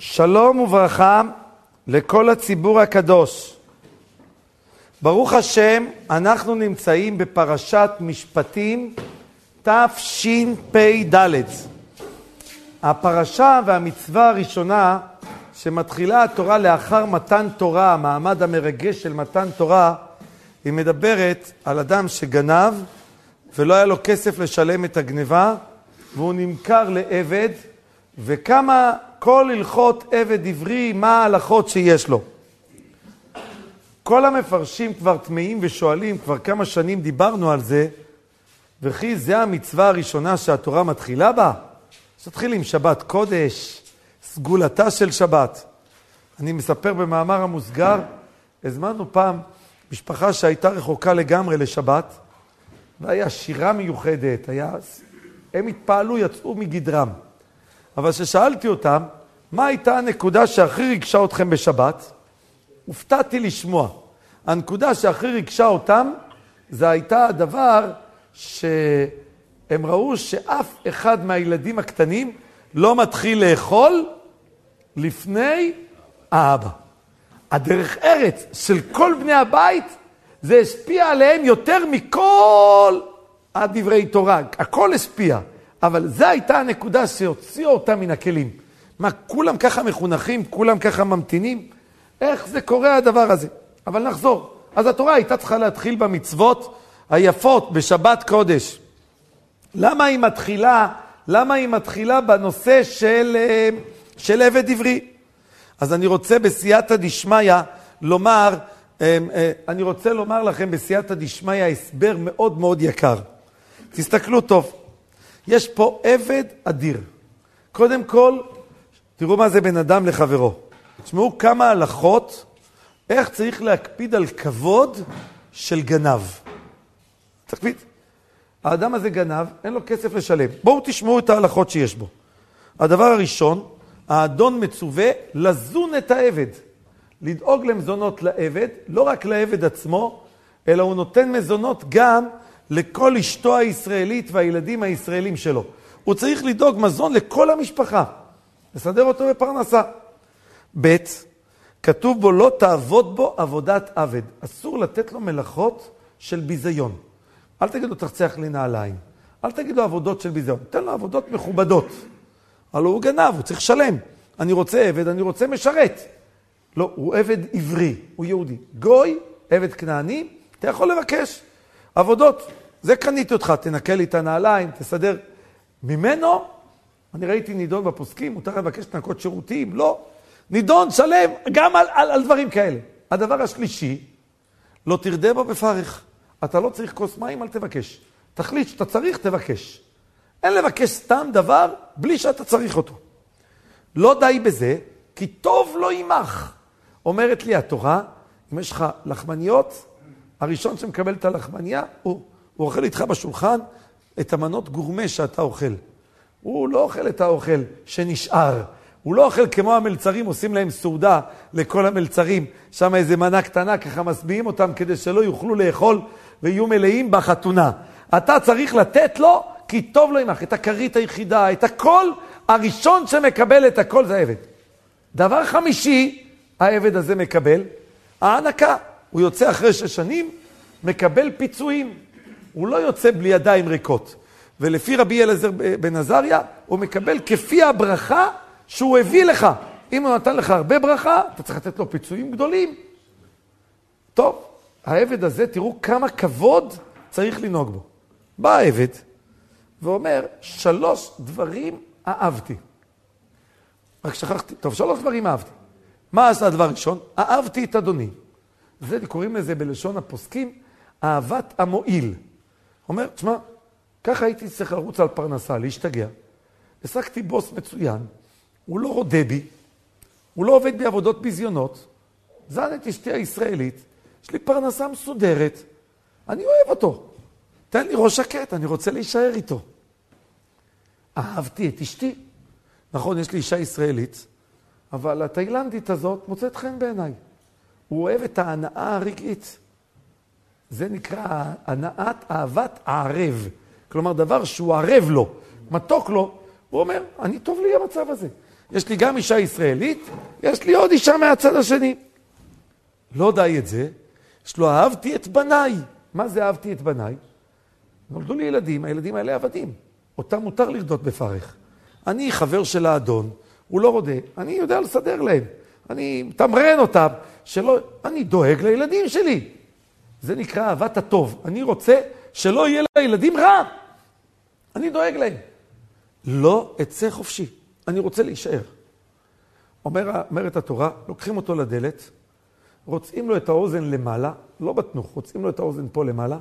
שלום וברכה לכל הציבור הקדוש. ברוך השם, אנחנו נמצאים בפרשת משפטים תשפ"ד. הפרשה והמצווה הראשונה שמתחילה התורה לאחר מתן תורה, המעמד המרגש של מתן תורה, היא מדברת על אדם שגנב ולא היה לו כסף לשלם את הגניבה והוא נמכר לעבד וכמה כל הלכות עבד עברי, מה ההלכות שיש לו. כל המפרשים כבר טמאים ושואלים, כבר כמה שנים דיברנו על זה, וכי זה המצווה הראשונה שהתורה מתחילה בה? שתתחיל עם שבת קודש, סגולתה של שבת. אני מספר במאמר המוסגר, הזמנו פעם משפחה שהייתה רחוקה לגמרי לשבת, והיה שירה מיוחדת, היה... הם התפעלו, יצאו מגדרם. אבל כששאלתי אותם, מה הייתה הנקודה שהכי ריגשה אתכם בשבת? הופתעתי לשמוע. הנקודה שהכי ריגשה אותם, זה הייתה הדבר שהם ראו שאף אחד מהילדים הקטנים לא מתחיל לאכול לפני האבא. הדרך ארץ של כל בני הבית, זה השפיע עליהם יותר מכל הדברי תורה. הכל השפיע. אבל זו הייתה הנקודה שהוציאה אותם מן הכלים. מה, כולם ככה מחונכים? כולם ככה ממתינים? איך זה קורה הדבר הזה? אבל נחזור. אז התורה הייתה צריכה להתחיל במצוות היפות, בשבת קודש. למה היא מתחילה, למה היא מתחילה בנושא של, אה, של עבד עברי? אז אני רוצה בסייעתא דשמיא לומר, אה, אה, אני רוצה לומר לכם בסייעתא דשמיא הסבר מאוד מאוד יקר. תסתכלו טוב. יש פה עבד אדיר. קודם כל, תראו מה זה בן אדם לחברו. תשמעו כמה הלכות, איך צריך להקפיד על כבוד של גנב. תקפיד. האדם הזה גנב, אין לו כסף לשלם. בואו תשמעו את ההלכות שיש בו. הדבר הראשון, האדון מצווה לזון את העבד. לדאוג למזונות לעבד, לא רק לעבד עצמו, אלא הוא נותן מזונות גם לכל אשתו הישראלית והילדים הישראלים שלו. הוא צריך לדאוג מזון לכל המשפחה, לסדר אותו בפרנסה. ב', כתוב בו לא תעבוד בו עבודת עבד. אסור לתת לו מלאכות של ביזיון. אל תגיד לו תחצח לי נעליים. אל תגיד לו עבודות של ביזיון. תן לו עבודות מכובדות. הלוא הוא גנב, הוא צריך לשלם. אני רוצה עבד, אני רוצה משרת. לא, הוא עבד עברי, הוא יהודי. גוי, עבד כנעני, אתה יכול לבקש. עבודות. זה קניתי אותך, תנקה לי את הנעליים, תסדר. ממנו, אני ראיתי נידון בפוסקים, מותר לבקש לנקות שירותים, לא. נידון שלם גם על, על, על דברים כאלה. הדבר השלישי, לא תרדה בו בפרך. אתה לא צריך כוס מים, אל תבקש. תחליט שאתה צריך, תבקש. אין לבקש סתם דבר בלי שאתה צריך אותו. לא די בזה, כי טוב לא יימך. אומרת לי התורה, אם יש לך לחמניות, הראשון שמקבל את הלחמניה הוא, הוא אוכל איתך בשולחן את המנות גורמה שאתה אוכל. הוא לא אוכל את האוכל שנשאר. הוא לא אוכל כמו המלצרים, עושים להם סעודה לכל המלצרים. שם איזה מנה קטנה, ככה משביעים אותם כדי שלא יוכלו לאכול ויהיו מלאים בחתונה. אתה צריך לתת לו, כי טוב לו עמך, את הכרית היחידה, את הכל, הראשון שמקבל את הכל זה העבד. דבר חמישי, העבד הזה מקבל, ההנקה. הוא יוצא אחרי שש שנים, מקבל פיצויים. הוא לא יוצא בלי ידיים ריקות. ולפי רבי אלעזר בן עזריה, הוא מקבל כפי הברכה שהוא הביא לך. אם הוא נתן לך הרבה ברכה, אתה צריך לתת לו פיצויים גדולים. טוב, העבד הזה, תראו כמה כבוד צריך לנהוג בו. בא העבד ואומר, שלוש דברים אהבתי. רק שכחתי, טוב, שלוש דברים אהבתי. מה עשה הדבר ראשון? אהבתי את אדוני. זה, קוראים לזה בלשון הפוסקים, אהבת המועיל. אומר, תשמע, ככה הייתי צריך לרוץ על פרנסה, להשתגע. העסקתי בוס מצוין, הוא לא רודה בי, הוא לא עובד בעבודות ביזיונות, זן את אשתי הישראלית, יש לי פרנסה מסודרת, אני אוהב אותו. תן לי ראש שקט, אני רוצה להישאר איתו. אהבתי את אשתי. נכון, יש לי אישה ישראלית, אבל התאילנדית הזאת מוצאת חן בעיניי. הוא אוהב את ההנאה הרגעית. זה נקרא הנאת אהבת הערב. כלומר, דבר שהוא ערב לו, מתוק לו, הוא אומר, אני טוב לי המצב הזה. יש לי גם אישה ישראלית, יש לי עוד אישה מהצד השני. לא די את זה, יש לו אהבתי את בניי. מה זה אהבתי את בניי? נולדו לי ילדים, הילדים האלה עבדים. אותם מותר לרדות בפרך. אני חבר של האדון, הוא לא רודה, אני יודע לסדר להם. אני מתמרן אותם, שלא... אני דואג לילדים שלי. זה נקרא אהבת הטוב. אני רוצה שלא יהיה לילדים רע. אני דואג להם. לא אצא חופשי, אני רוצה להישאר. אומר, אומרת התורה, לוקחים אותו לדלת, רוצים לו את האוזן למעלה, לא בתנוך, רוצים לו את האוזן פה למעלה.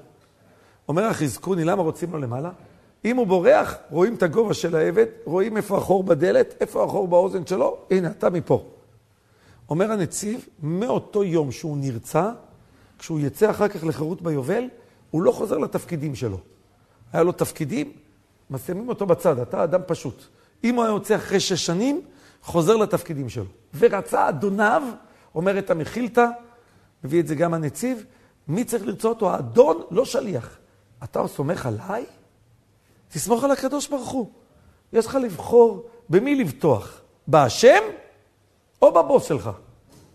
אומר החזקוני, למה רוצים לו למעלה? אם הוא בורח, רואים את הגובה של העבד, רואים איפה החור בדלת, איפה החור באוזן שלו, הנה, אתה מפה. אומר הנציב, מאותו יום שהוא נרצע, כשהוא יצא אחר כך לחירות ביובל, הוא לא חוזר לתפקידים שלו. היה לו תפקידים, מסיימים אותו בצד, אתה אדם פשוט. אם הוא היה יוצא אחרי שש שנים, חוזר לתפקידים שלו. ורצה אדוניו, אומרת המחילתא, מביא את זה גם הנציב, מי צריך לרצות אותו? האדון, לא שליח. אתה סומך עליי? תסמוך על הקדוש ברוך הוא. יש לך לבחור במי לבטוח, בהשם או בבוס שלך.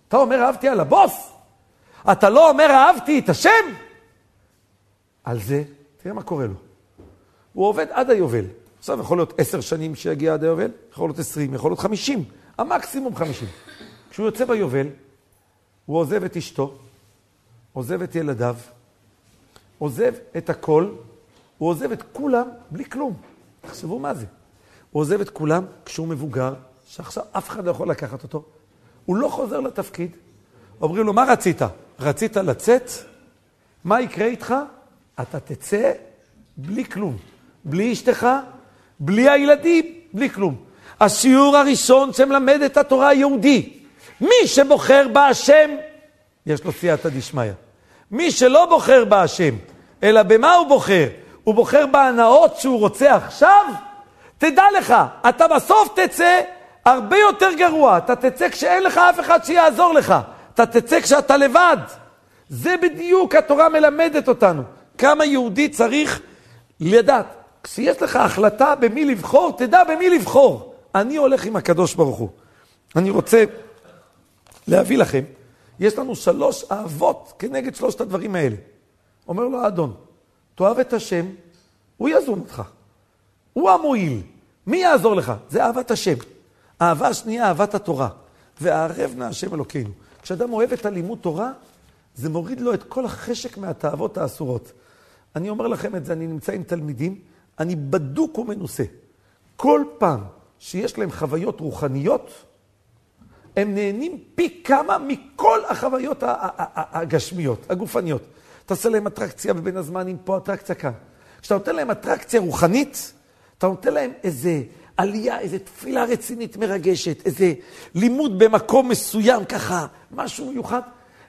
אתה אומר אהבתי על הבוס, אתה לא אומר אהבתי את השם. על זה, תראה מה קורה לו. הוא עובד עד היובל. עכשיו יכול להיות עשר שנים שיגיע עד היובל, יכול להיות עשרים, יכול להיות חמישים, המקסימום חמישים. כשהוא יוצא ביובל, הוא עוזב את אשתו, עוזב את ילדיו, עוזב את הכל, הוא עוזב את כולם בלי כלום. תחשבו מה זה. הוא עוזב את כולם כשהוא מבוגר, שעכשיו אף אחד לא יכול לקחת אותו. הוא לא חוזר לתפקיד. אומרים לו, מה רצית? רצית לצאת? מה יקרה איתך? אתה תצא בלי כלום. בלי אשתך, בלי הילדים, בלי כלום. השיעור הראשון שמלמד את התורה היהודי, מי שבוחר בהשם, יש לו סייעתא דשמיא. מי שלא בוחר בהשם, אלא במה הוא בוחר? הוא בוחר בהנאות שהוא רוצה עכשיו? תדע לך, אתה בסוף תצא הרבה יותר גרוע. אתה תצא כשאין לך אף אחד שיעזור לך. אתה תצא כשאתה לבד. זה בדיוק התורה מלמדת אותנו. כמה יהודי צריך לדעת. כשיש לך החלטה במי לבחור, תדע במי לבחור. אני הולך עם הקדוש ברוך הוא. אני רוצה להביא לכם, יש לנו שלוש אהבות כנגד שלושת הדברים האלה. אומר לו האדון, תאהב את השם, הוא יזון אותך. הוא המועיל. מי יעזור לך? זה אהבת השם. אהבה השנייה, אהבת התורה. וערב נא השם אלוקינו. כשאדם אוהב את הלימוד תורה, זה מוריד לו את כל החשק מהתאוות האסורות. אני אומר לכם את זה, אני נמצא עם תלמידים, אני בדוק ומנוסה. כל פעם שיש להם חוויות רוחניות, הם נהנים פי כמה מכל החוויות הגשמיות, הגופניות. אתה עושה להם אטרקציה בבין הזמנים, פה אטרקציה כאן. כשאתה נותן להם אטרקציה רוחנית, אתה נותן להם איזה עלייה, איזה תפילה רצינית מרגשת, איזה לימוד במקום מסוים ככה, משהו מיוחד.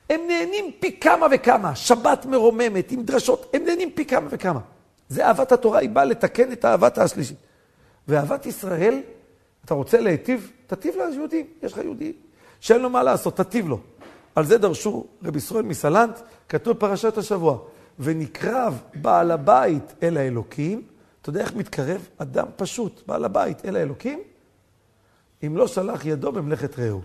הם נהנים פי כמה וכמה, שבת מרוממת, עם דרשות, הם נהנים פי כמה וכמה. זה אהבת התורה, היא באה לתקן את אהבת השלישית. ואהבת ישראל, אתה רוצה להיטיב, תטיב ליהודים. יש לך יהודי שאין לו מה לעשות, תטיב לו. על זה דרשו רבי ישראל מסלנט, כתוב פרשת השבוע, ונקרב בעל הבית אל האלוקים, אתה יודע איך מתקרב אדם פשוט, בעל הבית אל האלוקים? אם לא שלח ידו במלאכת רעהו.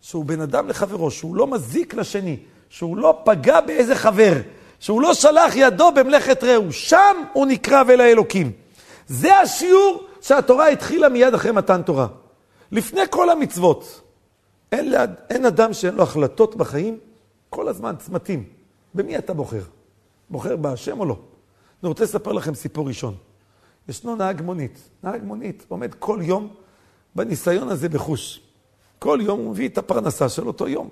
שהוא בן אדם לחברו, שהוא לא מזיק לשני, שהוא לא פגע באיזה חבר, שהוא לא שלח ידו במלאכת רעהו, שם הוא נקרב אל האלוקים. זה השיעור שהתורה התחילה מיד אחרי מתן תורה. לפני כל המצוות. אין, ליד, אין אדם שאין לו החלטות בחיים, כל הזמן צמתים. במי אתה בוחר? בוחר בהשם או לא? אני רוצה לספר לכם סיפור ראשון. ישנו נהג מונית. נהג מונית עומד כל יום בניסיון הזה בחוש. כל יום הוא מביא את הפרנסה של אותו יום.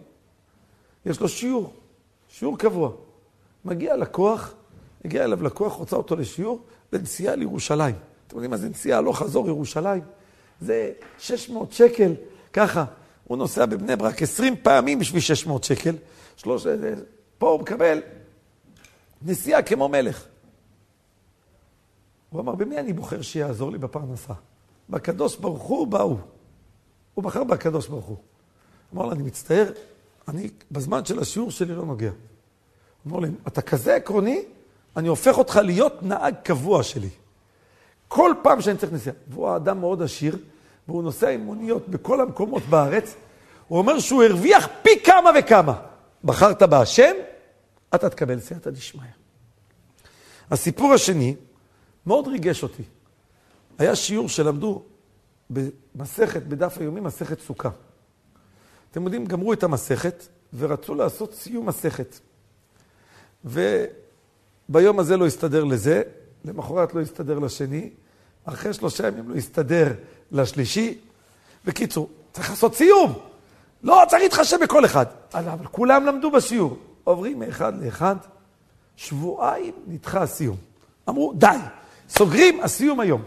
יש לו שיעור, שיעור קבוע. מגיע לקוח, הגיע אליו לקוח, רוצה אותו לשיעור, בנסיעה לירושלים. אתם יודעים מה זה נסיעה הלוך חזור ירושלים? זה 600 שקל, ככה. הוא נוסע בבני ברק 20 פעמים בשביל 600 שקל. שלוש... פה הוא מקבל נסיעה כמו מלך. הוא אמר, במי אני בוחר שיעזור לי בפרנסה? בקדוש ברוך הוא באו. הוא בחר בקדוש ברוך הוא. אמר לו, אני מצטער, אני בזמן של השיעור שלי לא נוגע. אמר לי, אתה כזה עקרוני, אני הופך אותך להיות נהג קבוע שלי. כל פעם שאני צריך נסיעה. והוא האדם מאוד עשיר, והוא נוסע עם מוניות בכל המקומות בארץ, הוא אומר שהוא הרוויח פי כמה וכמה. בחרת בהשם, אתה תקבל סייעתא דשמיא. הסיפור השני מאוד ריגש אותי. היה שיעור שלמדו במסכת, בדף היומי, מסכת סוכה. אתם יודעים, גמרו את המסכת ורצו לעשות סיום מסכת. וביום הזה לא הסתדר לזה, למחרת לא הסתדר לשני, אחרי שלושה ימים לא הסתדר לשלישי. בקיצור, צריך לעשות סיום. לא צריך להתחשב בכל אחד. אבל כולם למדו בשיעור. עוברים מאחד לאחד, שבועיים נדחה הסיום. אמרו, די, סוגרים, הסיום היום.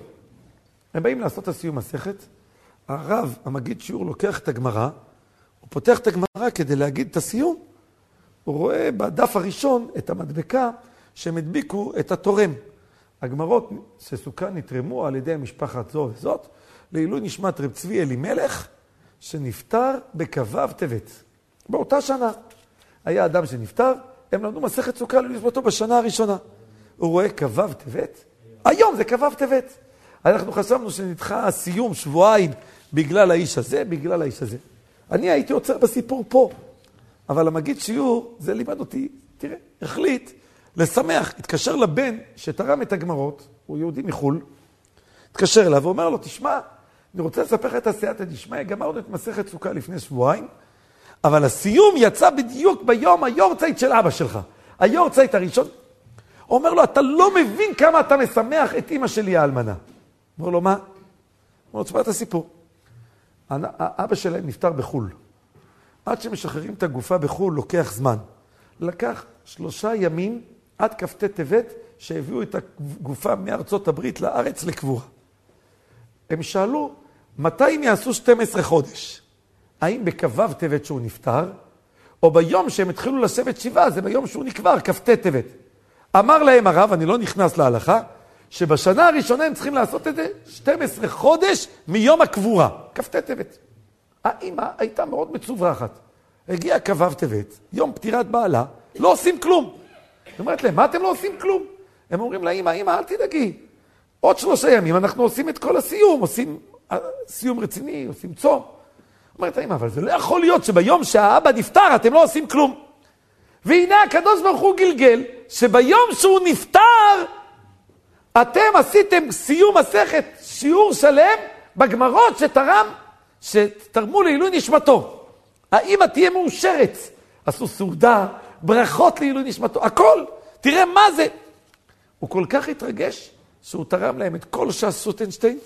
הם באים לעשות את הסיום מסכת, הרב, המגיד שיעור, לוקח את הגמרא, הוא פותח את הגמרא כדי להגיד את הסיום. הוא רואה בדף הראשון את המדבקה שהם הדביקו את התורם. הגמרות שסוכה נתרמו על ידי משפחת זו וזאת, לעילוי נשמת רב צבי אלימלך, שנפטר בכ"ו טבת. באותה שנה. היה אדם שנפטר, הם למדו מסכת סוכה נשמתו בשנה הראשונה. הוא רואה כ"ו טבת, היום זה כ"ו טבת. אנחנו חשבנו שנדחה הסיום שבועיים בגלל האיש הזה, בגלל האיש הזה. אני הייתי עוצר בסיפור פה, אבל המגיד שיעור, זה לימד אותי, תראה, החליט לשמח, התקשר לבן שתרם את הגמרות, הוא יהודי מחו"ל, התקשר אליו ואומר לו, תשמע, אני רוצה לספר לך את הסייעתא דשמיא, גמרנו את מסכת סוכה לפני שבועיים, אבל הסיום יצא בדיוק ביום היורצייט של אבא שלך. היורצייט הראשון. אומר לו, אתה לא מבין כמה אתה משמח את אימא שלי האלמנה. אומר לו, מה? אומר לו, תשמע את הסיפור. אבא שלהם נפטר בחו"ל. עד שמשחררים את הגופה בחו"ל לוקח זמן. לקח שלושה ימים עד כ"ט טבת שהביאו את הגופה מארצות הברית לארץ לקבורה. הם שאלו, מתי הם יעשו 12 חודש? האם בכ"ו טבת שהוא נפטר, או ביום שהם התחילו לשבת שבעה, זה ביום שהוא נקבר, כ"ט טבת. אמר להם הרב, אני לא נכנס להלכה, שבשנה הראשונה הם צריכים לעשות את זה 12 חודש מיום הקבורה, כ"ט טבת. האימא הייתה מאוד מצוברחת. הגיע כ"ו טבת, יום פטירת בעלה, לא עושים כלום. היא אומרת להם, מה אתם לא עושים כלום? הם אומרים לאמא, אמא, אל תדאגי. עוד שלושה ימים אנחנו עושים את כל הסיום, עושים אה, סיום רציני, עושים צום. אומרת האמא, אבל זה לא יכול להיות שביום שהאבא נפטר אתם לא עושים כלום. והנה הקדוש ברוך הוא גלגל, שביום שהוא נפטר, אתם עשיתם סיום מסכת, שיעור שלם בגמרות שתרם, שתרמו לעילוי נשמתו. האמא תהיה מאושרת. עשו סעודה, ברכות לעילוי נשמתו, הכל. תראה מה זה. הוא כל כך התרגש, שהוא תרם להם את כל ש"ס סוטנשטיין,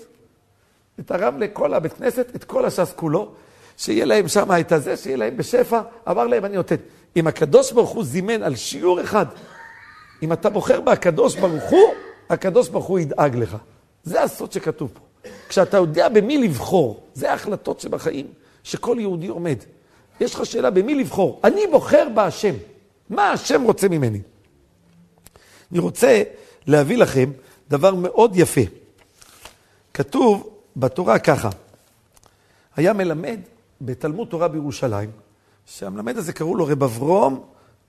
ותרם לכל הבית כנסת את כל הש"ס כולו, שיהיה להם שם את הזה, שיהיה להם בשפע, אמר להם אני נותן. אם הקדוש ברוך הוא זימן על שיעור אחד, אם אתה בוחר בהקדוש ברוך הוא, הקדוש ברוך הוא ידאג לך. זה הסוד שכתוב פה. כשאתה יודע במי לבחור, זה ההחלטות שבחיים, שכל יהודי עומד. יש לך שאלה במי לבחור. אני בוחר בהשם. מה השם רוצה ממני? אני רוצה להביא לכם דבר מאוד יפה. כתוב בתורה ככה, היה מלמד בתלמוד תורה בירושלים, שהמלמד הזה קראו לו רב אברום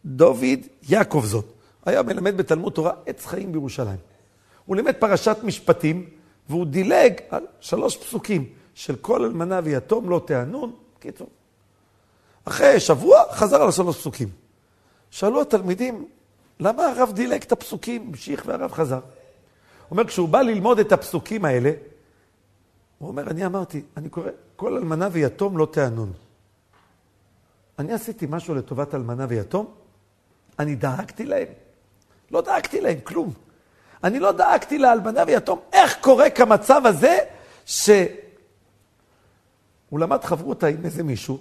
דוד יעקובזון. היה מלמד בתלמוד תורה עץ חיים בירושלים. הוא לימד פרשת משפטים, והוא דילג על שלוש פסוקים של כל אלמנה ויתום לא תענון. קיצור. אחרי שבוע חזר על השלוש פסוקים. שאלו התלמידים, למה הרב דילג את הפסוקים, המשיך והרב חזר? הוא אומר, כשהוא בא ללמוד את הפסוקים האלה, הוא אומר, אני אמרתי, אני קורא, כל אלמנה ויתום לא תענון. אני עשיתי משהו לטובת אלמנה ויתום? אני דאגתי להם? לא דאגתי להם כלום. אני לא דאגתי לאלמנה ויתום. איך קורה כמצב הזה שהוא למד חברותה עם איזה מישהו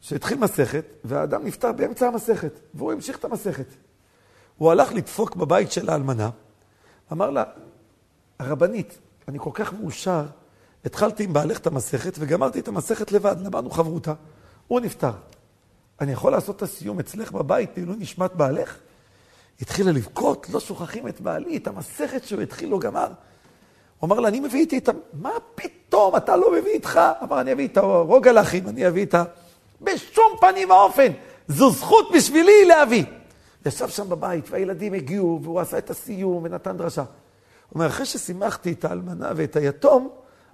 שהתחיל מסכת, והאדם נפטר באמצע המסכת, והוא המשיך את המסכת. הוא הלך לדפוק בבית של האלמנה, אמר לה, הרבנית, אני כל כך מאושר, התחלתי עם בעלך את המסכת וגמרתי את המסכת לבד, למדנו חברותה. הוא נפטר. אני יכול לעשות את הסיום אצלך בבית, כאילו נשמת בעלך? התחילה לבכות, לא שוכחים את בעלי, את המסכת שהוא התחיל, לא גמר. הוא אמר לה, אני מביא איתי את ה... מה פתאום, אתה לא מביא איתך? אמר, אני אביא את הרוגלחים, אני אביא את ה... בשום פנים ואופן. זו זכות בשבילי להביא. ישב שם בבית, והילדים הגיעו, והוא עשה את הסיום ונתן דרשה. הוא אומר, אחרי ששימחתי את האלמנה ואת היתום,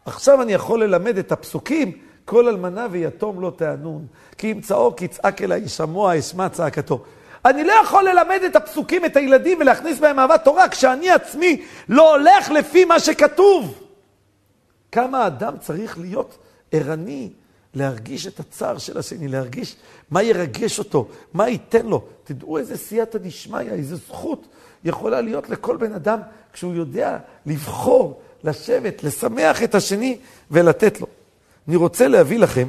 עכשיו אני יכול ללמד את הפסוקים, כל אלמנה ויתום לא תענון, כי אם צעוק יצעק אליי, שמוע אשמע צעקתו. אני לא יכול ללמד את הפסוקים, את הילדים, ולהכניס בהם אהבת תורה, כשאני עצמי לא הולך לפי מה שכתוב. כמה אדם צריך להיות ערני, להרגיש את הצער של השני, להרגיש מה ירגש אותו, מה ייתן לו. תדעו איזה סייעתא דשמיא, איזו זכות יכולה להיות לכל בן אדם כשהוא יודע לבחור, לשבת, לשמח את השני ולתת לו. אני רוצה להביא לכם,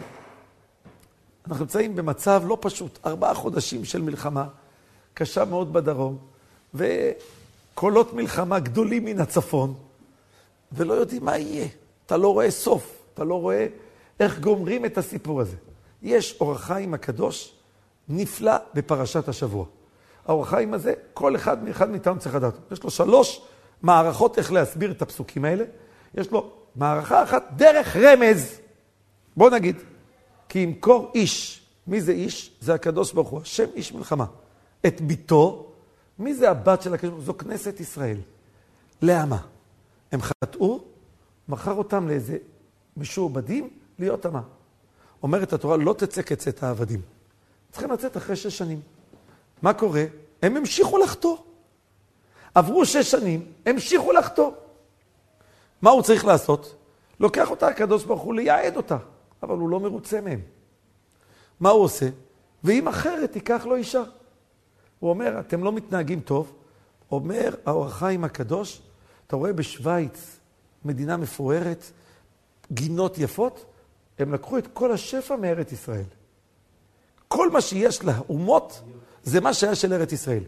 אנחנו נמצאים במצב לא פשוט, ארבעה חודשים של מלחמה, קשה מאוד בדרום, וקולות מלחמה גדולים מן הצפון, ולא יודעים מה יהיה. אתה לא רואה סוף, אתה לא רואה איך גומרים את הסיפור הזה. יש אור החיים הקדוש נפלא בפרשת השבוע. האור החיים הזה, כל אחד מאחד מאיתנו צריך לדעת. יש לו שלוש מערכות איך להסביר את הפסוקים האלה. יש לו מערכה אחת דרך רמז. בוא נגיד, כי ימכור איש. מי זה איש? זה הקדוש ברוך הוא, השם איש מלחמה. את ביתו, מי זה הבת של הקדוש ברוך הוא? זו כנסת ישראל. למה? הם חטאו, מכר אותם לאיזה משועבדים להיות עמה. אומרת התורה, לא תצא כצאת העבדים. צריכים לצאת אחרי שש שנים. מה קורה? הם המשיכו לחטוא. עברו שש שנים, המשיכו לחטוא. מה הוא צריך לעשות? לוקח אותה הקדוש ברוך הוא לייעד אותה, אבל הוא לא מרוצה מהם. מה הוא עושה? ואם אחרת תיקח לו אישה. הוא אומר, אתם לא מתנהגים טוב. אומר האור החיים הקדוש, אתה רואה בשוויץ, מדינה מפוארת, גינות יפות, הם לקחו את כל השפע מארץ ישראל. כל מה שיש לאומות, זה מה שהיה של ארץ ישראל.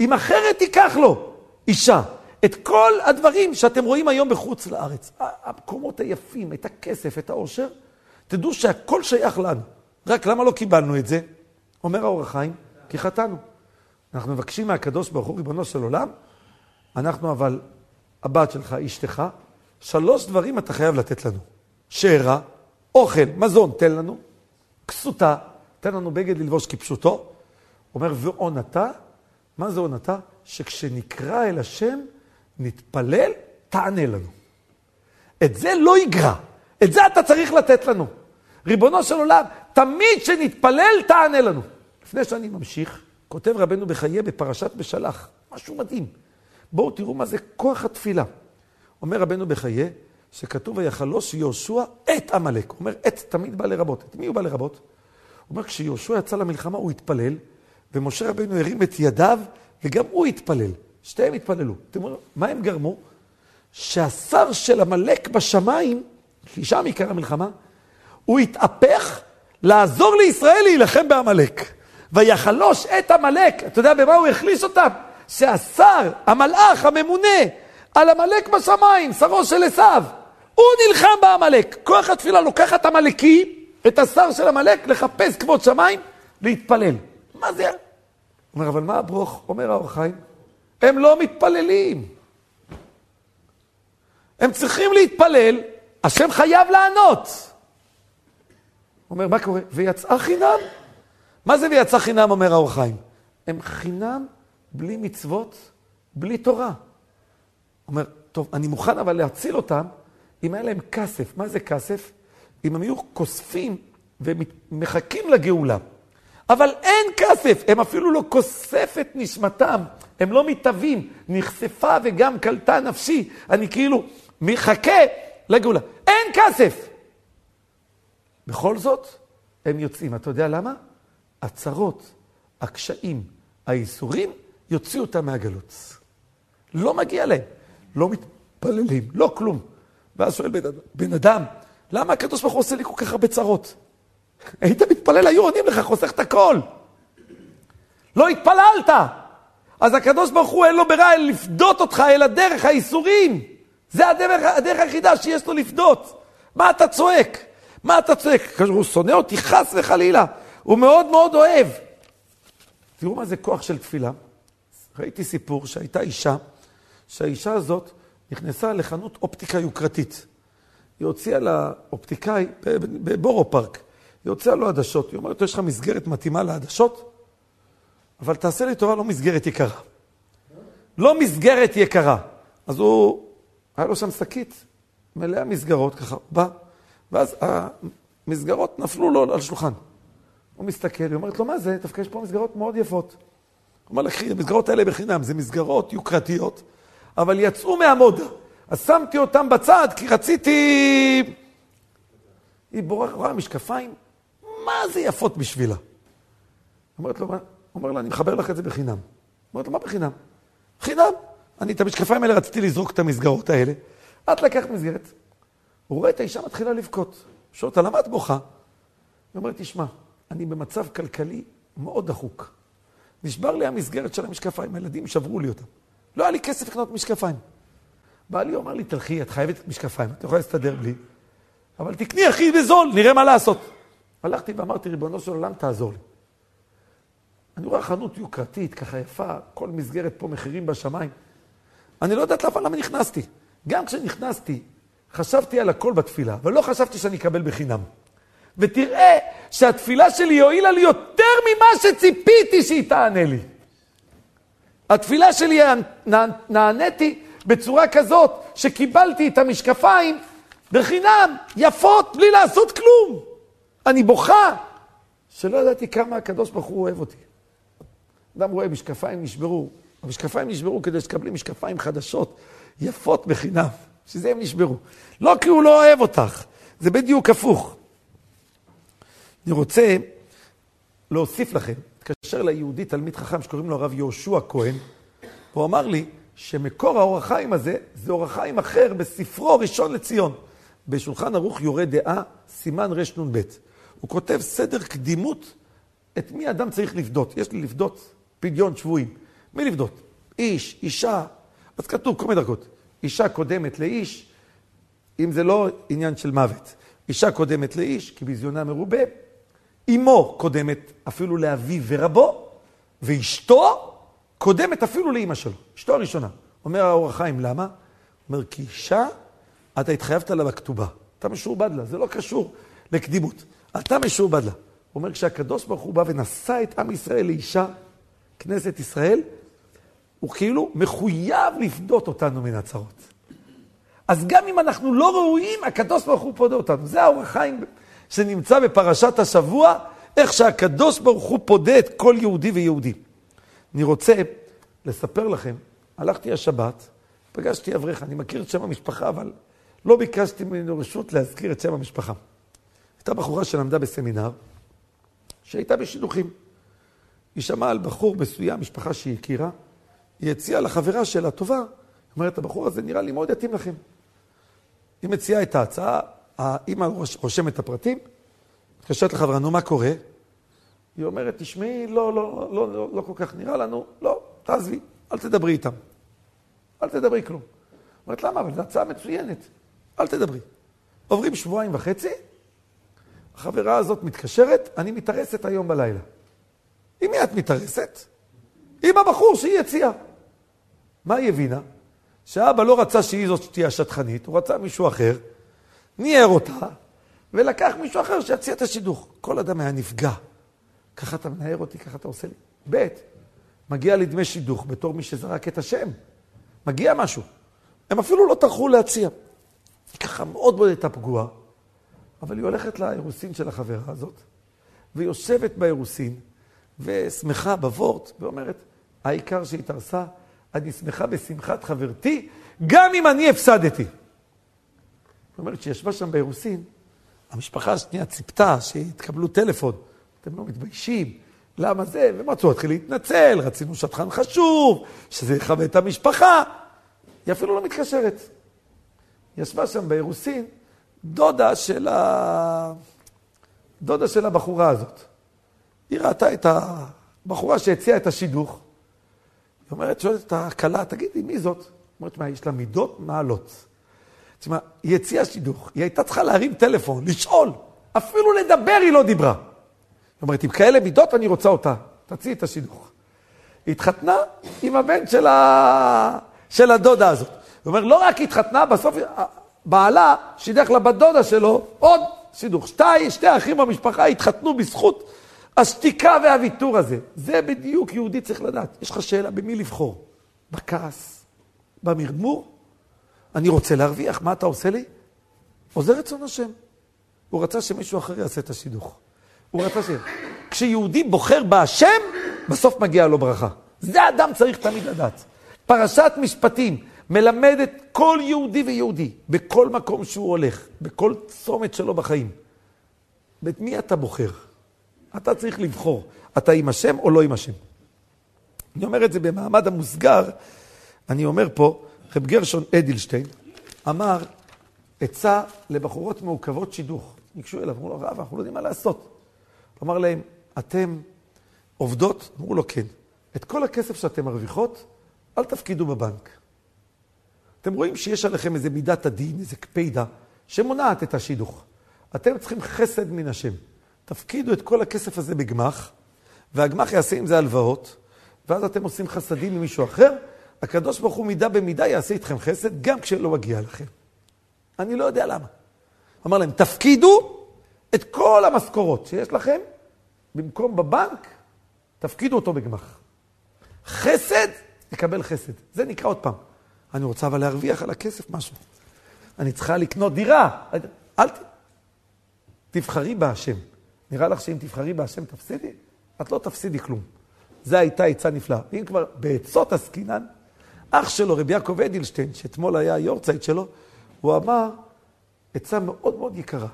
אם אחרת תיקח לו אישה, את כל הדברים שאתם רואים היום בחוץ לארץ, המקומות היפים, את הכסף, את העושר, תדעו שהכל שייך לנו. רק למה לא קיבלנו את זה? אומר האור החיים, כי חטאנו. אנחנו מבקשים מהקדוש ברוך הוא, ריבונו של עולם, אנחנו אבל, הבת שלך, אשתך, שלוש דברים אתה חייב לתת לנו. שארה, אוכל, מזון, תן לנו. כסותה, תן לנו בגד ללבוש כפשוטו. אומר, ועונתה, מה זה עונתה? שכשנקרא אל השם, נתפלל, תענה לנו. את זה לא יגרע, את זה אתה צריך לתת לנו. ריבונו של עולם, תמיד שנתפלל, תענה לנו. לפני שאני ממשיך, כותב רבנו בחיי בפרשת בשלח, משהו מדהים. בואו תראו מה זה כוח התפילה. אומר רבנו בחיי, שכתוב ויחלוש יהושע את עמלק. הוא אומר, את תמיד בא לרבות. את מי הוא בא לרבות? הוא אומר, כשיהושע יצא למלחמה הוא התפלל, ומשה רבנו הרים את ידיו, וגם הוא התפלל. שתיהם התפללו. אתם אומרים, מה הם גרמו? שהשר של עמלק בשמיים, כי שם עיקר המלחמה, הוא התהפך לעזור לישראל להילחם בעמלק. ויחלוש את עמלק, אתה יודע במה הוא החליש אותם? שהשר, המלאך, הממונה על עמלק בשמיים, שרו של עשיו, הוא נלחם בעמלק. כוח התפילה לוקח את עמלקי, את השר של עמלק, לחפש כבוד שמיים, להתפלל. מה זה? אומר, אבל מה הברוך? אומר האור חיים, הם לא מתפללים. הם צריכים להתפלל, השם חייב לענות. אומר, מה קורה? ויצאה חינם. מה זה ויצא חינם, אומר האור חיים? הם חינם בלי מצוות, בלי תורה. אומר, טוב, אני מוכן אבל להציל אותם אם היה להם כסף. מה זה כסף? אם הם יהיו כוספים ומחכים לגאולה. אבל אין כסף, הם אפילו לא כוסף את נשמתם, הם לא מתהווים, נחשפה וגם קלטה נפשי, אני כאילו מחכה לגאולה. אין כסף! בכל זאת, הם יוצאים. אתה יודע למה? הצרות, הקשיים, האיסורים, יוציאו אותם מהגלות. לא מגיע להם. לא מתפללים, לא כלום. ואז שואל בן, בן אדם, למה הקדוש ברוך הוא עושה לי כל כך הרבה צרות? היית מתפלל, היו עונים לך, חוסך את הכל. לא התפללת. אז הקדוש ברוך הוא אין לו ברירה אלא לפדות אותך אל הדרך האיסורים. זה הדרך, הדרך היחידה שיש לו לפדות. מה אתה צועק? מה אתה צועק? הוא שונא אותי חס וחלילה. הוא מאוד מאוד אוהב. תראו מה זה כוח של תפילה. ראיתי סיפור שהייתה אישה, שהאישה הזאת נכנסה לחנות אופטיקה יוקרתית. היא הוציאה לאופטיקאי בבורו פארק, היא הוציאה לו עדשות. היא אומרת יש לך מסגרת מתאימה לעדשות? אבל תעשה לי טובה, לא מסגרת יקרה. לא מסגרת יקרה. אז הוא, היה לו שם שקית מלאה מסגרות, ככה, בא, ואז המסגרות נפלו לו על השולחן. הוא מסתכל, היא אומרת לו, מה זה? דווקא יש פה מסגרות מאוד יפות. הוא אומר המסגרות האלה בחינם, זה מסגרות יוקרתיות, אבל יצאו מהמודה. אז שמתי אותם בצד, כי רציתי... היא בורחת, רואה משקפיים, מה זה יפות בשבילה? אומרת לו, מה? אומר לה, אני מחבר לך את זה בחינם. אומרת לו, מה בחינם? חינם. אני את המשקפיים האלה רציתי לזרוק את המסגרות האלה. את לקחת מסגרת. הוא רואה את האישה מתחילה לבכות. שואל אותה, למה את בוכה? היא אומרת, תשמע, אני במצב כלכלי מאוד דחוק. נשבר לי המסגרת של המשקפיים, הילדים שברו לי אותה. לא היה לי כסף לקנות משקפיים. בעלי אומר לי, תלכי, את חייבת משקפיים, את יכולה להסתדר בלי. אבל תקני הכי בזול, נראה מה לעשות. הלכתי ואמרתי, ריבונו של עולם, תעזור לי. אני רואה חנות יוקרתית, ככה יפה, כל מסגרת פה מחירים בשמיים. אני לא יודעת למה נכנסתי. גם כשנכנסתי, חשבתי על הכל בתפילה, ולא חשבתי שאני אקבל בחינם. ותראה שהתפילה שלי הועילה לי יותר ממה שציפיתי שהיא תענה לי. התפילה שלי, נעניתי בצורה כזאת שקיבלתי את המשקפיים בחינם, יפות, בלי לעשות כלום. אני בוכה שלא ידעתי כמה הקדוש ברוך הוא אוהב אותי. אדם רואה משקפיים נשברו. המשקפיים נשברו כדי שתקבלי משקפיים חדשות, יפות בחינם. שזה הם נשברו. לא כי הוא לא אוהב אותך, זה בדיוק הפוך. אני רוצה להוסיף לכם, התקשר ליהודי תלמיד חכם שקוראים לו הרב יהושע כהן, הוא אמר לי שמקור האור החיים הזה זה אור החיים אחר בספרו ראשון לציון. בשולחן ערוך יורה דעה, סימן רנ"ב. הוא כותב סדר קדימות את מי אדם צריך לפדות. יש לי לפדות פדיון שבויים. מי לפדות? איש, אישה. אז כתוב כל מיני דרגות. אישה קודמת לאיש, אם זה לא עניין של מוות. אישה קודמת לאיש, כי ביזיונה מרובה. אמו קודמת אפילו לאביו ורבו, ואשתו קודמת אפילו לאימא שלו. אשתו הראשונה. אומר האור החיים, למה? אומר, כי אישה, אתה התחייבת לה בכתובה. אתה משועבד לה, זה לא קשור לקדימות. אתה משועבד לה. הוא אומר, כשהקדוש ברוך הוא בא ונשא את עם ישראל לאישה, כנסת ישראל, הוא כאילו מחויב לפדות אותנו מן הצרות. אז גם אם אנחנו לא ראויים, הקדוש ברוך הוא פודה אותנו. זה האור החיים שנמצא בפרשת השבוע, איך שהקדוש ברוך הוא פודה את כל יהודי ויהודי. אני רוצה לספר לכם, הלכתי השבת, פגשתי אברך, אני מכיר את שם המשפחה, אבל לא ביקשתי ממנו רשות להזכיר את שם המשפחה. הייתה בחורה שלמדה בסמינר, שהייתה בשידוכים. היא שמעה על בחור מסוים, משפחה שהיא הכירה, היא הציעה לחברה שלה, טובה, אומרת, הבחור הזה נראה לי מאוד יתאים לכם. היא מציעה את ההצעה, האמא רושמת את הפרטים, מתקשרת לחברה, נו, מה קורה? היא אומרת, תשמעי, לא, לא, לא, לא, לא כל כך נראה לנו, לא, תעזבי, אל תדברי איתם. אל תדברי כלום. אומרת, למה? אבל זו הצעה מצוינת. אל תדברי. עוברים שבועיים וחצי, החברה הזאת מתקשרת, אני מתארסת היום בלילה. עם מי את מתארסת? עם הבחור שהיא הציעה. מה היא הבינה? שאבא לא רצה שהיא זאת שתהיה השטחנית, הוא רצה מישהו אחר, ניער אותה, ולקח מישהו אחר שיציע את השידוך. כל אדם היה נפגע. ככה אתה מנער אותי, ככה אתה עושה לי. ב', מגיע לי דמי שידוך בתור מי שזרק את השם. מגיע משהו. הם אפילו לא טרחו להציע. היא ככה מאוד מאוד הייתה פגועה, אבל היא הולכת לאירוסין של החברה הזאת, ויושבת באירוסין, ושמחה בוורט, ואומרת, העיקר שהתארסה, אני שמחה בשמחת חברתי, גם אם אני הפסדתי. זאת אומרת, שישבה שם באירוסין, המשפחה השנייה ציפתה שיתקבלו טלפון. אתם לא מתביישים, למה זה? והם רצו להתחיל להתנצל, רצינו שטחן חשוב, שזה יכבד את המשפחה. היא אפילו לא מתקשרת. ישבה שם באירוסין דודה של, ה... דודה של הבחורה הזאת. היא ראתה את הבחורה שהציעה את השידוך. היא אומרת, שואלת את הכלה, תגידי, מי זאת? אומרת, מה, יש לה מידות מעלות. תשמע, היא הציעה שידוך, היא הייתה צריכה להרים טלפון, לשאול, אפילו לדבר היא לא דיברה. היא אומרת, עם כאלה מידות אני רוצה אותה, תציעי את השידוך. היא התחתנה עם הבן של, ה... של הדודה הזאת. היא אומרת, לא רק התחתנה, בסוף בעלה שידך לבת דודה שלו עוד שידוך. שתי, שתי אחים במשפחה התחתנו בזכות השתיקה והוויתור הזה. זה בדיוק יהודי צריך לדעת. יש לך שאלה במי לבחור? בכעס? במרמור? אני רוצה להרוויח, מה אתה עושה לי? עוזר רצון השם. הוא רצה שמישהו אחר יעשה את השידוך. הוא רצה ש... כשיהודי בוחר בהשם, בסוף מגיעה לו ברכה. זה אדם צריך תמיד לדעת. פרשת משפטים מלמדת כל יהודי ויהודי, בכל מקום שהוא הולך, בכל צומת שלו בחיים. את מי אתה בוחר? אתה צריך לבחור. אתה עם השם או לא עם השם? אני אומר את זה במעמד המוסגר, אני אומר פה, רב גרשון אדלשטיין אמר עצה לבחורות מעוכבות שידוך. ניגשו אליו, אמרו לו, רב, אנחנו לא יודעים מה לעשות. הוא אמר להם, אתם עובדות? אמרו לו, כן. את כל הכסף שאתם מרוויחות, אל תפקידו בבנק. אתם רואים שיש עליכם איזה מידת הדין, איזה קפידה, שמונעת את השידוך. אתם צריכים חסד מן השם. תפקידו את כל הכסף הזה בגמח, והגמח יעשה עם זה הלוואות, ואז אתם עושים חסדים עם מישהו אחר, הקדוש ברוך הוא מידה במידה יעשה איתכם חסד, גם כשלא מגיע לכם. אני לא יודע למה. אמר להם, תפקידו את כל המשכורות שיש לכם, במקום בבנק, תפקידו אותו בגמח. חסד, תקבל חסד. זה נקרא עוד פעם. אני רוצה אבל להרוויח על הכסף משהו. אני צריכה לקנות דירה. אל ת... תבחרי בהשם. נראה לך שאם תבחרי בהשם תפסידי? את לא תפסידי כלום. זו הייתה עצה נפלאה. אם כבר בעצות עסקינן, אח שלו, רבי יעקב אדלשטיין, שאתמול היה היורצייט שלו, הוא אמר עצה מאוד מאוד יקרה.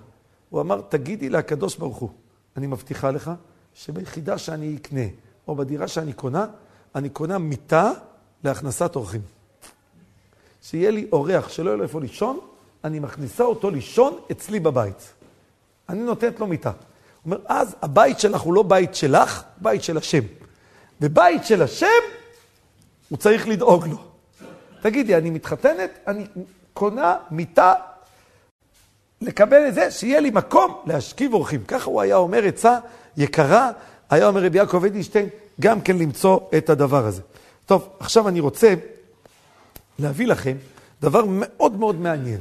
הוא אמר, תגידי לקדוש ברוך הוא, אני מבטיחה לך שביחידה שאני אקנה, או בדירה שאני קונה, אני קונה מיטה להכנסת אורחים. שיהיה לי אורח שלא יהיה לו איפה לישון, אני מכניסה אותו לישון אצלי בבית. אני נותנת לו מיטה. אומר, אז הבית שלך הוא לא בית שלך, בית של השם. ובית של השם, הוא צריך לדאוג לו. תגידי, אני מתחתנת, אני קונה מיטה לקבל את זה, שיהיה לי מקום להשכיב אורחים. ככה הוא היה אומר עצה יקרה, היה אומר רבי יעקב אדינשטיין, גם כן למצוא את הדבר הזה. טוב, עכשיו אני רוצה להביא לכם דבר מאוד מאוד מעניין.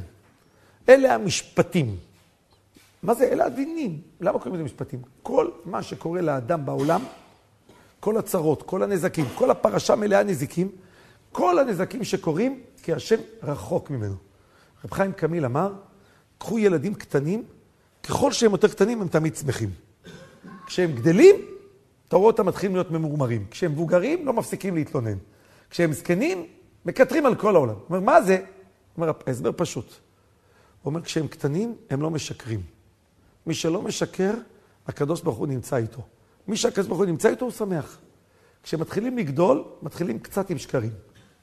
אלה המשפטים. מה זה? אלה הדינים. למה קוראים לזה משפטים? כל מה שקורה לאדם בעולם, כל הצרות, כל הנזקים, כל הפרשה מלאה נזיקים, כל הנזקים שקורים, כי השם רחוק ממנו. רב חיים קמיל אמר, קחו ילדים קטנים, ככל שהם יותר קטנים הם תמיד שמחים. כשהם גדלים, אתה רואה אותם מתחילים להיות ממורמרים. כשהם מבוגרים, לא מפסיקים להתלונן. כשהם זקנים, מקטרים על כל העולם. הוא אומר, מה זה? הוא אומר, ההסבר פשוט. הוא אומר, כשהם קטנים, הם לא משקרים. מי שלא משקר, הקדוש ברוך הוא נמצא איתו. מי שהקדוש ברוך הוא נמצא איתו, הוא שמח. כשמתחילים לגדול, מתחילים קצת עם שקרים.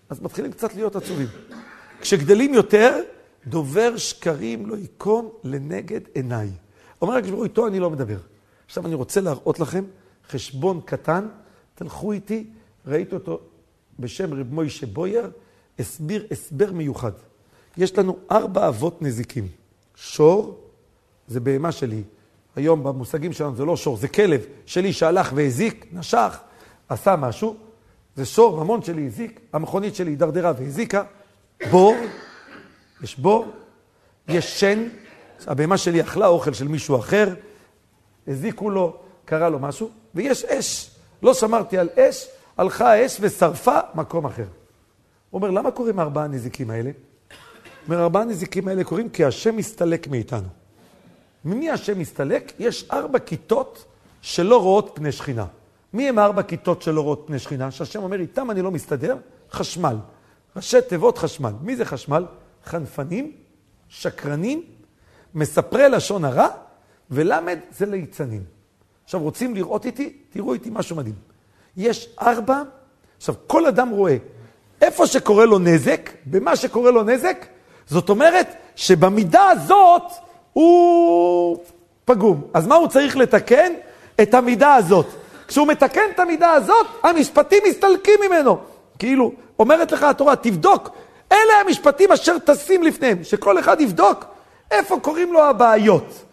אז מתחילים קצת להיות עצובים. כשגדלים יותר, דובר שקרים לא ייכון לנגד עיניי. אומר הקדוש ברוך הוא, איתו אני לא מדבר. עכשיו אני רוצה להראות לכם חשבון קטן, תלכו איתי, ראיתי אותו בשם רב מוישה בויר, הסביר הסבר מיוחד. יש לנו ארבע אבות נזיקים. שור, זה בהמה שלי. היום במושגים שלנו זה לא שור, זה כלב שלי שהלך והזיק, נשך, עשה משהו. זה שור, ממון שלי הזיק, המכונית שלי הידרדרה והזיקה. בור, יש בור, יש שן, הבהמה שלי אכלה אוכל של מישהו אחר, הזיקו לו, קרה לו משהו, ויש אש. לא שמרתי על אש, הלכה האש ושרפה מקום אחר. הוא אומר, למה קוראים ארבעה נזיקים האלה? הוא אומר, ארבעה נזיקים האלה קוראים כי השם מסתלק מאיתנו. ממי השם מסתלק? יש ארבע כיתות שלא רואות פני שכינה. מי הם ארבע כיתות שלא רואות פני שכינה? שהשם אומר, איתם אני לא מסתדר? חשמל. ראשי תיבות חשמל. מי זה חשמל? חנפנים, שקרנים, מספרי לשון הרע, ולמד זה ליצנים. עכשיו, רוצים לראות איתי? תראו איתי משהו מדהים. יש ארבע, עכשיו, כל אדם רואה איפה שקורה לו נזק, במה שקורה לו נזק, זאת אומרת שבמידה הזאת הוא פגום. אז מה הוא צריך לתקן? את המידה הזאת. כשהוא מתקן את המידה הזאת, המשפטים מסתלקים ממנו. כאילו, אומרת לך התורה, תבדוק, אלה המשפטים אשר טסים לפניהם, שכל אחד יבדוק איפה קוראים לו הבעיות.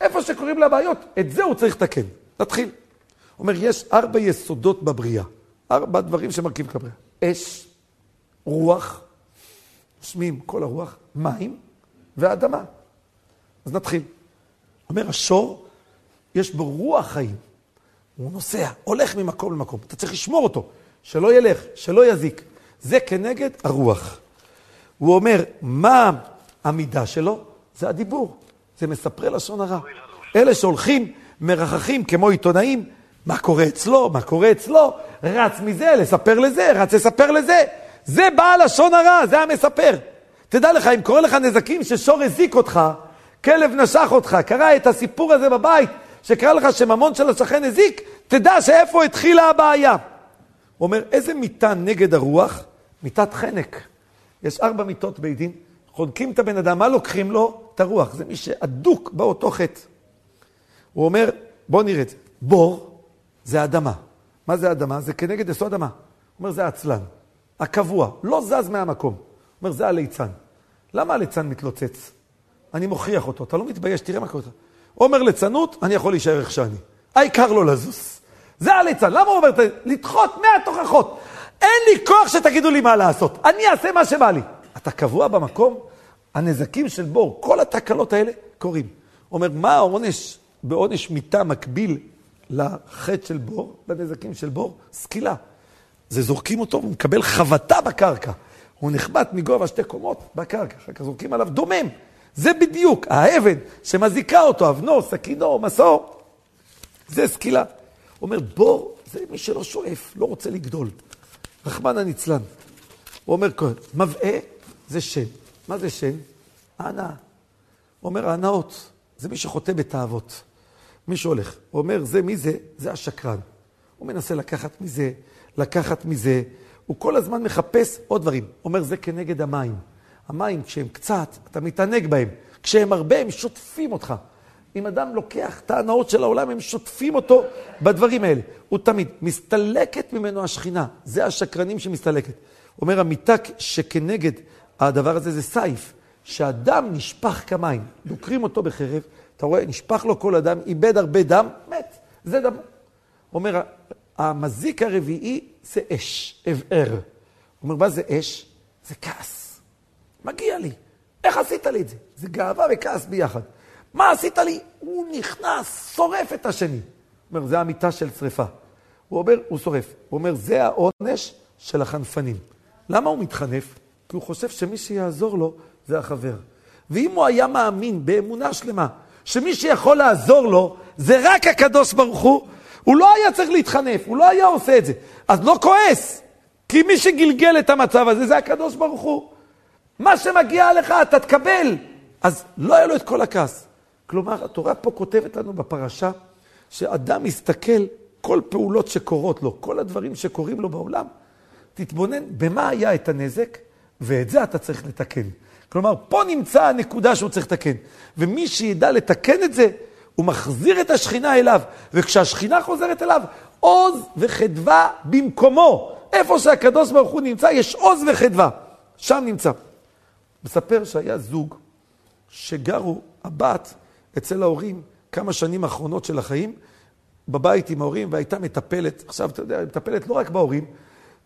איפה שקוראים לו הבעיות, את זה הוא צריך לתקן. נתחיל. אומר, יש ארבע יסודות בבריאה, ארבע דברים שמרכיב את הבריאה. אש, רוח, נושמים כל הרוח, מים ואדמה. אז נתחיל. אומר, השור, יש בו רוח חיים. הוא נוסע, הולך ממקום למקום. אתה צריך לשמור אותו, שלא ילך, שלא יזיק. זה כנגד הרוח. הוא אומר, מה המידה שלו? זה הדיבור, זה מספרי לשון הרע. אלה שהולכים, מרחכים כמו עיתונאים, מה קורה אצלו, מה קורה אצלו, רץ מזה לספר לזה, רץ לספר לזה. זה בעל לשון הרע, זה המספר. תדע לך, אם קורה לך נזקים ששור הזיק אותך, כלב נשך אותך, קרה את הסיפור הזה בבית, שקרה לך שממון של השכן הזיק, תדע שאיפה התחילה הבעיה. הוא אומר, איזה מיטה נגד הרוח? מיטת חנק. יש ארבע מיטות בית דין, חונקים את הבן אדם, מה לוקחים לו? את הרוח. זה מי שאדוק באותו חטא. הוא אומר, בואו נראה את זה. בור זה אדמה. מה זה אדמה? זה כנגד יסוד אדמה. הוא אומר, זה עצלן. הקבוע, לא זז מהמקום. הוא אומר, זה הליצן. למה הליצן מתלוצץ? אני מוכיח אותו, אתה לא מתבייש, תראה מה קורה. אומר ליצנות, אני יכול להישאר איך שאני. העיקר לא לזוז. זה הליצן. למה הוא אומר, לדחות מהתוכחות. אין לי כוח שתגידו לי מה לעשות. אני אעשה מה שבא לי. אתה קבוע במקום, הנזקים של בור, כל התקלות האלה קורים. אומר, מה העונש בעונש מיתה מקביל לחטא של בור, לנזקים של בור? סקילה. זה זורקים אותו, הוא מקבל חבטה בקרקע. הוא נחבט מגובה שתי קומות בקרקע, אחר כך זורקים עליו דומם. זה בדיוק, האבן שמזיקה אותו, אבנו, סכינו, מסור, זה סקילה. הוא אומר, בור זה מי שלא שואף, לא רוצה לגדול. רחמן הנצלן. הוא אומר, מבעה זה שן. מה זה שן? הנאה. הוא אומר, ההנאות זה מי שחוטא בתאוות. מי שהולך. הוא אומר, זה מי זה? זה השקרן. הוא מנסה לקחת מזה, לקחת מזה. הוא כל הזמן מחפש עוד דברים. הוא אומר, זה כנגד המים. המים, כשהם קצת, אתה מתענג בהם. כשהם הרבה, הם שוטפים אותך. אם אדם לוקח את ההנאות של העולם, הם שוטפים אותו בדברים האלה. הוא תמיד, מסתלקת ממנו השכינה. זה השקרנים שמסתלקת. אומר המיתה שכנגד הדבר הזה זה סייף, שאדם נשפך כמים, דוקרים אותו בחרב, אתה רואה, נשפך לו כל אדם, איבד הרבה דם, מת. זה דם. אומר, המזיק הרביעי זה אש, אבער. אומר, מה זה אש? זה כעס. מגיע לי. איך עשית לי את זה? זה גאווה וכעס ביחד. מה עשית לי? הוא נכנס, שורף את השני. הוא אומר, זה המיטה של שריפה. הוא אומר, הוא שורף. הוא אומר, זה העונש של החנפנים. למה הוא מתחנף? כי הוא חושב שמי שיעזור לו זה החבר. ואם הוא היה מאמין באמונה שלמה, שמי שיכול לעזור לו זה רק הקדוש ברוך הוא, הוא לא היה צריך להתחנף, הוא לא היה עושה את זה. אז לא כועס, כי מי שגלגל את המצב הזה זה הקדוש ברוך הוא. מה שמגיע לך אתה תקבל. אז לא היה לו את כל הכעס. כלומר, התורה פה כותבת לנו בפרשה, שאדם מסתכל כל פעולות שקורות לו, כל הדברים שקורים לו בעולם, תתבונן במה היה את הנזק, ואת זה אתה צריך לתקן. כלומר, פה נמצא הנקודה שהוא צריך לתקן. ומי שידע לתקן את זה, הוא מחזיר את השכינה אליו. וכשהשכינה חוזרת אליו, עוז וחדווה במקומו. איפה שהקדוש ברוך הוא נמצא, יש עוז וחדווה. שם נמצא. מספר שהיה זוג שגרו, הבת, אצל ההורים כמה שנים האחרונות של החיים, בבית עם ההורים, והייתה מטפלת, עכשיו אתה יודע, מטפלת לא רק בהורים,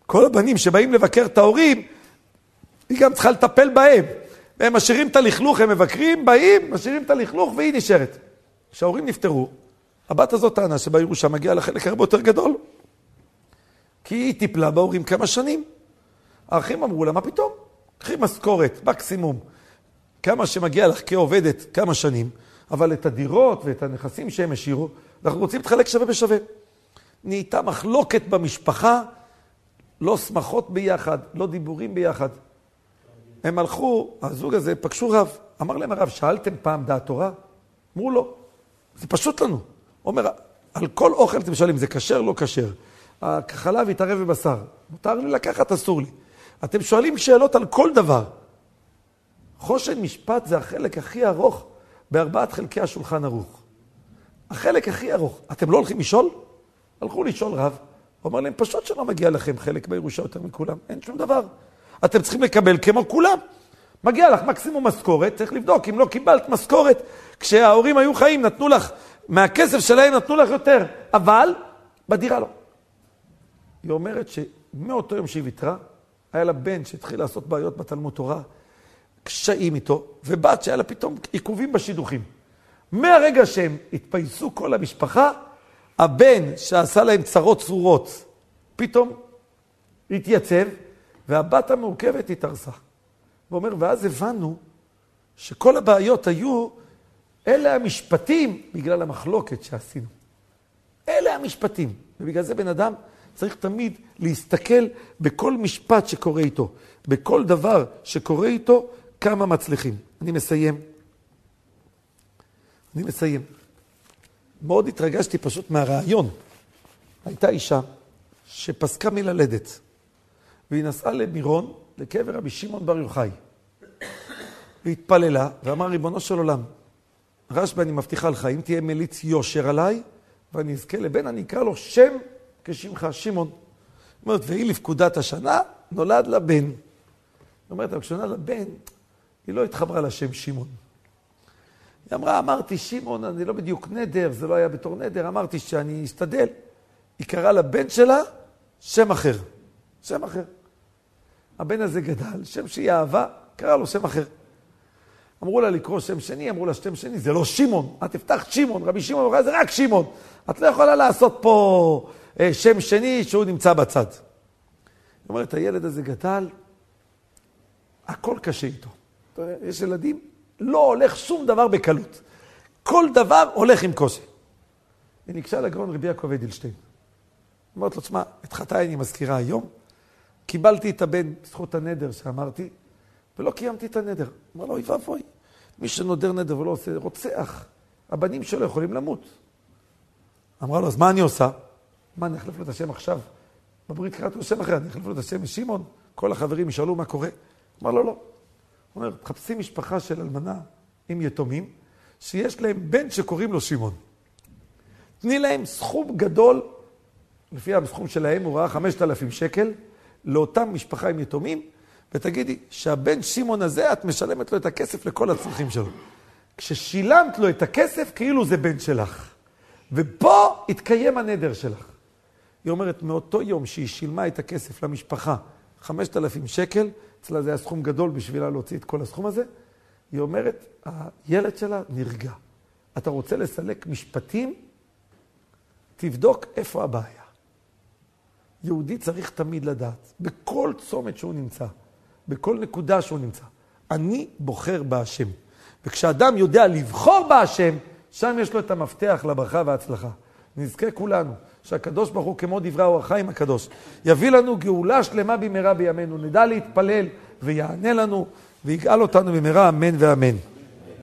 כל הבנים שבאים לבקר את ההורים, היא גם צריכה לטפל בהם. והם משאירים את הלכלוך, הם מבקרים, באים, משאירים את הלכלוך והיא נשארת. כשההורים נפטרו, הבת הזאת טענה שבירושה מגיע לה חלק הרבה יותר גדול. כי היא טיפלה בהורים כמה שנים. האחים אמרו לה, מה פתאום? קחי משכורת, מקסימום. כמה שמגיע לך כעובדת, כמה שנים, אבל את הדירות ואת הנכסים שהם השאירו, אנחנו רוצים להתחלק שווה בשווה. נהייתה מחלוקת במשפחה, לא שמחות ביחד, לא דיבורים ביחד. הם הלכו, הזוג הזה, פגשו רב. אמר להם הרב, שאלתם פעם דעת תורה? אמרו לו, זה פשוט לנו. אומר, על כל אוכל אתם שואלים, זה כשר, לא כשר. החלב יתערב בבשר. מותר לי לקחת, אסור לי. אתם שואלים שאלות על כל דבר. חושן משפט זה החלק הכי ארוך בארבעת חלקי השולחן ערוך. החלק הכי ארוך. אתם לא הולכים לשאול? הלכו לשאול רב. הוא אומר להם, פשוט שלא מגיע לכם חלק בירושה יותר מכולם. אין שום דבר. אתם צריכים לקבל כמו כולם. מגיע לך מקסימום משכורת, צריך לבדוק אם לא קיבלת משכורת. כשההורים היו חיים, נתנו לך, מהכסף שלהם נתנו לך יותר, אבל בדירה לא. היא אומרת שמאותו יום שהיא ויתרה, היה לה בן שהתחיל לעשות בעיות בתלמוד תורה, קשיים איתו, ובת שהיה לה פתאום עיכובים בשידוכים. מהרגע שהם התפייסו כל המשפחה, הבן שעשה להם צרות צרורות, פתאום התייצב, והבת המורכבת התארסה. הוא אומר, ואז הבנו שכל הבעיות היו, אלה המשפטים בגלל המחלוקת שעשינו. אלה המשפטים. ובגלל זה בן אדם צריך תמיד להסתכל בכל משפט שקורה איתו, בכל דבר שקורה איתו, כמה מצליחים. אני מסיים. אני מסיים. מאוד התרגשתי פשוט מהרעיון. הייתה אישה שפסקה מללדת, והיא נסעה למירון, לקבר רבי שמעון בר יוחאי. והתפללה, ואמר, ריבונו של עולם, רשב"י, אני מבטיחה לך, אם תהיה מליץ יושר עליי, ואני אזכה לבן, אני אקרא לו שם כשמך, שמעון. זאת אומרת, והיא לפקודת השנה, נולד לה בן. זאת אומרת, אבל כשנולד לה בן, היא לא התחברה לשם שמעון. היא אמרה, אמרתי, שמעון, אני לא בדיוק נדר, זה לא היה בתור נדר, אמרתי שאני אשתדל. היא קראה לבן שלה שם אחר. שם אחר. הבן הזה גדל, שם שהיא אהבה, קרא לו שם אחר. אמרו לה לקרוא שם שני, אמרו לה שם שני, זה לא שמעון, את תפתח שמעון, רבי שמעון זה רק שמעון. את לא יכולה לעשות פה אה, שם שני שהוא נמצא בצד. היא אומרת, הילד הזה גדל, הכל קשה איתו. יש ילדים, לא הולך שום דבר בקלות. כל דבר הולך עם קושי. היא ניגשה לגאון רבי יעקב אדלשטיין. אומרת לו, תשמע, את חטאי אני מזכירה היום, קיבלתי את הבן בזכות הנדר שאמרתי, ולא קיימתי את הנדר. אמר לו, אוי ואבוי, מי שנודר נדר ולא עושה, רוצח. הבנים שלו יכולים למות. אמרה לו, אז מה אני עושה? מה, אני אחליף לו את השם עכשיו? בברית קראתי לו שם אחר, אני אחליף לו את השם משמעון? כל החברים ישאלו מה קורה. אמר לו, לא. הוא אומר, תחפשי משפחה של אלמנה עם יתומים, שיש להם בן שקוראים לו שמעון. תני להם סכום גדול, לפי הסכום שלהם, הוא ראה 5,000 שקל, לאותם משפחה עם יתומים, ותגידי שהבן שמעון הזה, את משלמת לו את הכסף לכל הצרכים שלו. כששילמת לו את הכסף, כאילו זה בן שלך. ופה התקיים הנדר שלך. היא אומרת, מאותו יום שהיא שילמה את הכסף למשפחה, 5,000 שקל, אצלה זה היה סכום גדול בשבילה להוציא את כל הסכום הזה, היא אומרת, הילד שלה נרגע. אתה רוצה לסלק משפטים? תבדוק איפה הבעיה. יהודי צריך תמיד לדעת, בכל צומת שהוא נמצא, בכל נקודה שהוא נמצא, אני בוחר בהשם. וכשאדם יודע לבחור בהשם, שם יש לו את המפתח לברכה וההצלחה. נזכה כולנו שהקדוש ברוך הוא כמו דברי האור החיים הקדוש, יביא לנו גאולה שלמה במהרה בימינו, נדע להתפלל ויענה לנו ויגאל אותנו במהרה, אמן ואמן.